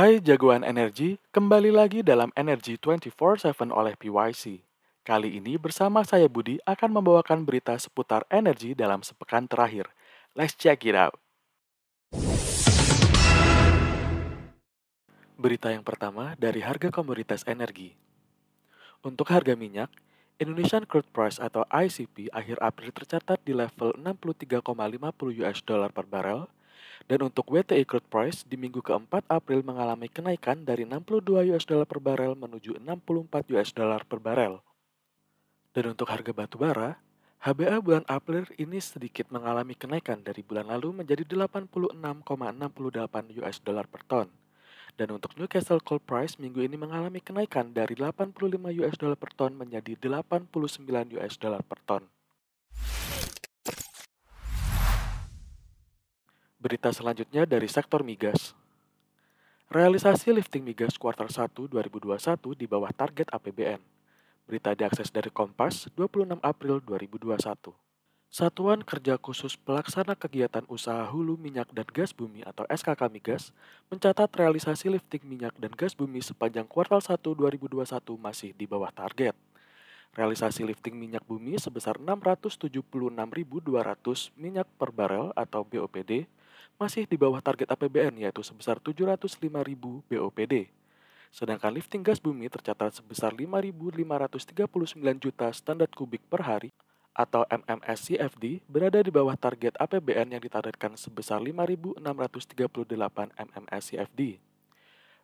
Hai jagoan energi, kembali lagi dalam Energy 24/7 oleh PYC. Kali ini bersama saya Budi akan membawakan berita seputar energi dalam sepekan terakhir. Let's check it out. Berita yang pertama dari harga komoditas energi. Untuk harga minyak, Indonesian Crude Price atau ICP akhir April tercatat di level 63,50 US dollar per barel, dan untuk WTI crude price di minggu keempat April mengalami kenaikan dari 62 US dollar per barel menuju 64 US dollar per barel. Dan untuk harga batu bara, HBA bulan April ini sedikit mengalami kenaikan dari bulan lalu menjadi 86,68 US dollar per ton. Dan untuk Newcastle Coal Price minggu ini mengalami kenaikan dari 85 US dollar per ton menjadi 89 US dollar per ton. Berita selanjutnya dari sektor migas. Realisasi lifting migas kuartal 1 2021 di bawah target APBN. Berita diakses dari Kompas 26 April 2021. Satuan Kerja Khusus Pelaksana Kegiatan Usaha Hulu Minyak dan Gas Bumi atau SKK Migas mencatat realisasi lifting minyak dan gas bumi sepanjang kuartal 1 2021 masih di bawah target. Realisasi lifting minyak bumi sebesar 676.200 minyak per barel atau BOPD masih di bawah target APBN yaitu sebesar 705.000 BOPD. Sedangkan lifting gas bumi tercatat sebesar 5.539 juta standar kubik per hari atau MMSCFD berada di bawah target APBN yang ditargetkan sebesar 5.638 MMSCFD.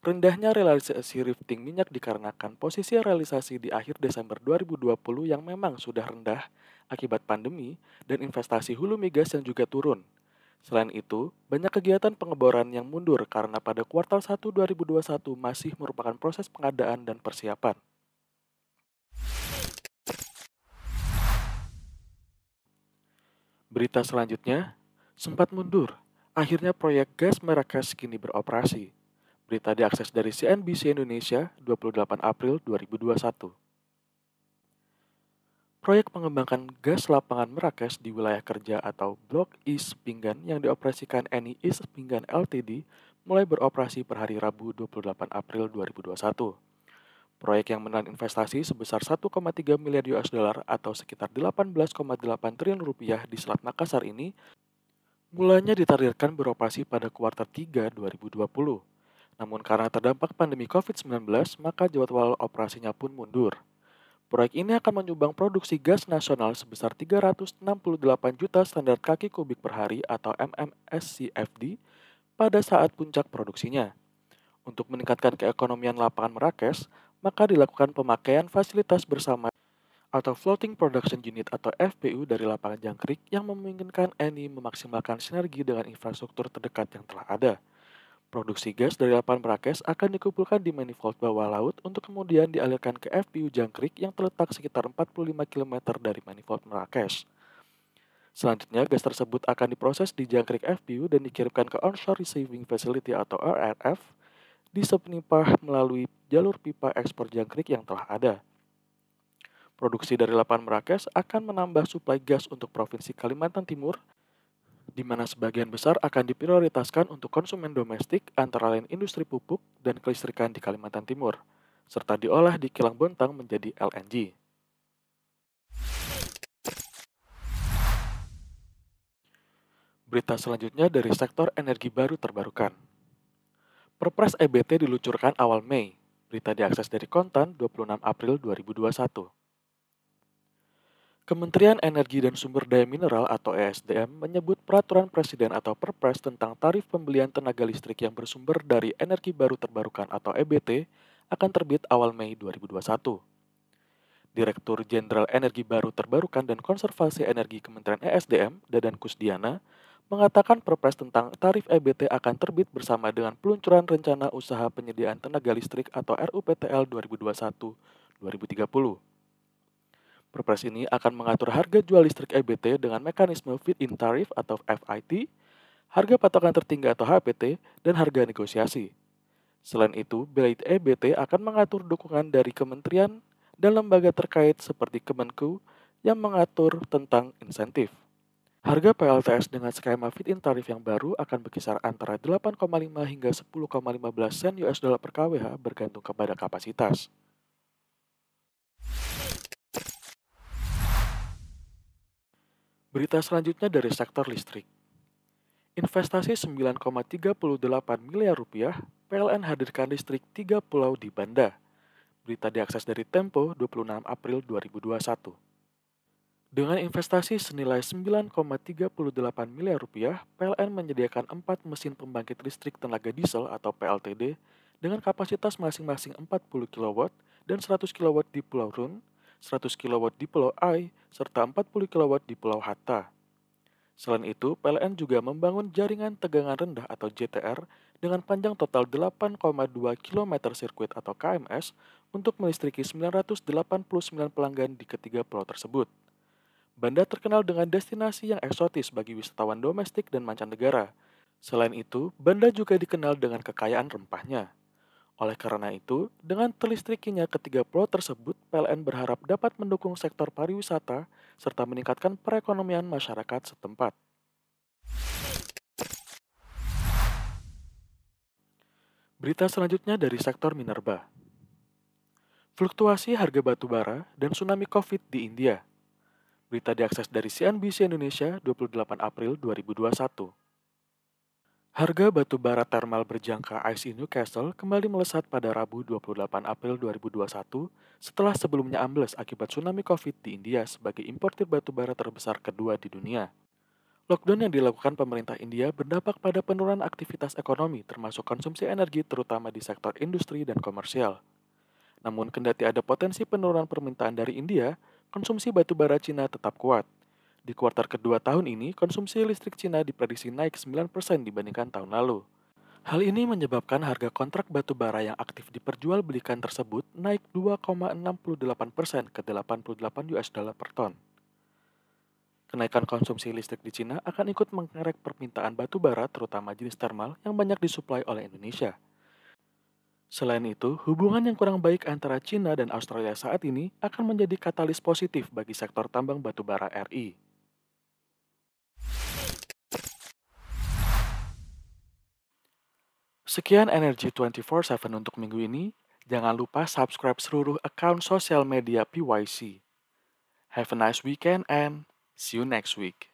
Rendahnya realisasi lifting minyak dikarenakan posisi realisasi di akhir Desember 2020 yang memang sudah rendah akibat pandemi dan investasi hulu migas yang juga turun. Selain itu, banyak kegiatan pengeboran yang mundur karena pada kuartal 1 2021 masih merupakan proses pengadaan dan persiapan. Berita selanjutnya, sempat mundur. Akhirnya proyek gas Marrakesh kini beroperasi. Berita diakses dari CNBC Indonesia 28 April 2021. Proyek pengembangan gas lapangan Marrakesh di wilayah kerja atau Blok East Pinggan yang dioperasikan East Pinggan Ltd mulai beroperasi per hari Rabu 28 April 2021. Proyek yang menelan investasi sebesar 1,3 miliar US dollar atau sekitar 18,8 triliun rupiah di Selat Makassar ini mulanya ditargetkan beroperasi pada kuartal 3 2020. Namun karena terdampak pandemi COVID-19, maka jadwal operasinya pun mundur. Proyek ini akan menyumbang produksi gas nasional sebesar 368 juta standar kaki kubik per hari atau MMSCFD pada saat puncak produksinya. Untuk meningkatkan keekonomian lapangan Marrakesh, maka dilakukan pemakaian fasilitas bersama atau Floating Production Unit atau FPU dari lapangan jangkrik yang memungkinkan ENI memaksimalkan sinergi dengan infrastruktur terdekat yang telah ada. Produksi gas dari lapangan Marrakesh akan dikumpulkan di manifold bawah laut untuk kemudian dialirkan ke FPU Jangkrik yang terletak sekitar 45 km dari manifold Marrakesh. Selanjutnya, gas tersebut akan diproses di jangkrik FPU dan dikirimkan ke Onshore Receiving Facility atau RRF di sepenipah melalui jalur pipa ekspor jangkrik yang telah ada. Produksi dari lapangan Marrakesh akan menambah suplai gas untuk Provinsi Kalimantan Timur di mana sebagian besar akan diprioritaskan untuk konsumen domestik antara lain industri pupuk dan kelistrikan di Kalimantan Timur, serta diolah di kilang Bontang menjadi LNG. Berita selanjutnya dari sektor energi baru terbarukan. Perpres EBT diluncurkan awal Mei. Berita diakses dari Kontan 26 April 2021. Kementerian Energi dan Sumber Daya Mineral atau ESDM menyebut peraturan presiden atau Perpres tentang tarif pembelian tenaga listrik yang bersumber dari energi baru terbarukan atau EBT akan terbit awal Mei 2021. Direktur Jenderal Energi Baru Terbarukan dan Konservasi Energi Kementerian ESDM, Dadan Kusdiana, mengatakan Perpres tentang tarif EBT akan terbit bersama dengan peluncuran rencana usaha penyediaan tenaga listrik atau RUPTL 2021-2030. Perpres ini akan mengatur harga jual listrik EBT dengan mekanisme feed-in tariff atau FIT, harga patokan tertinggi atau HPT, dan harga negosiasi. Selain itu, Bilit EBT akan mengatur dukungan dari kementerian dan lembaga terkait seperti Kemenku yang mengatur tentang insentif. Harga PLTS dengan skema feed-in tarif yang baru akan berkisar antara 8,5 hingga 10,15 sen US dollar per kWh bergantung kepada kapasitas. Berita selanjutnya dari sektor listrik. Investasi 9,38 miliar rupiah, PLN hadirkan listrik 3 pulau di Banda. Berita diakses dari Tempo 26 April 2021. Dengan investasi senilai 9,38 miliar rupiah, PLN menyediakan 4 mesin pembangkit listrik tenaga diesel atau PLTD dengan kapasitas masing-masing 40 kW dan 100 kW di Pulau Run, 100 kW di Pulau Ai, serta 40 kW di Pulau Hatta. Selain itu, PLN juga membangun jaringan tegangan rendah atau JTR dengan panjang total 8,2 km sirkuit atau KMS untuk melistriki 989 pelanggan di ketiga pulau tersebut. Banda terkenal dengan destinasi yang eksotis bagi wisatawan domestik dan mancanegara. Selain itu, Banda juga dikenal dengan kekayaan rempahnya. Oleh karena itu, dengan terlistrikinya ketiga pulau tersebut, PLN berharap dapat mendukung sektor pariwisata serta meningkatkan perekonomian masyarakat setempat. Berita selanjutnya dari sektor minerba. Fluktuasi harga batu bara dan tsunami COVID di India – Berita diakses dari CNBC Indonesia 28 April 2021. Harga batu bara thermal berjangka ICE Newcastle kembali melesat pada Rabu 28 April 2021 setelah sebelumnya ambles akibat tsunami COVID di India sebagai importir batu bara terbesar kedua di dunia. Lockdown yang dilakukan pemerintah India berdampak pada penurunan aktivitas ekonomi termasuk konsumsi energi terutama di sektor industri dan komersial. Namun kendati ada potensi penurunan permintaan dari India, konsumsi batu bara Cina tetap kuat. Di kuartal kedua tahun ini, konsumsi listrik Cina diprediksi naik 9% dibandingkan tahun lalu. Hal ini menyebabkan harga kontrak batu bara yang aktif diperjualbelikan tersebut naik 2,68% ke 88 US dollar per ton. Kenaikan konsumsi listrik di Cina akan ikut mengerek permintaan batu bara terutama jenis thermal yang banyak disuplai oleh Indonesia. Selain itu, hubungan yang kurang baik antara China dan Australia saat ini akan menjadi katalis positif bagi sektor tambang batubara RI. Sekian Energi 24/7 untuk minggu ini. Jangan lupa subscribe seluruh akun sosial media PYC. Have a nice weekend and see you next week.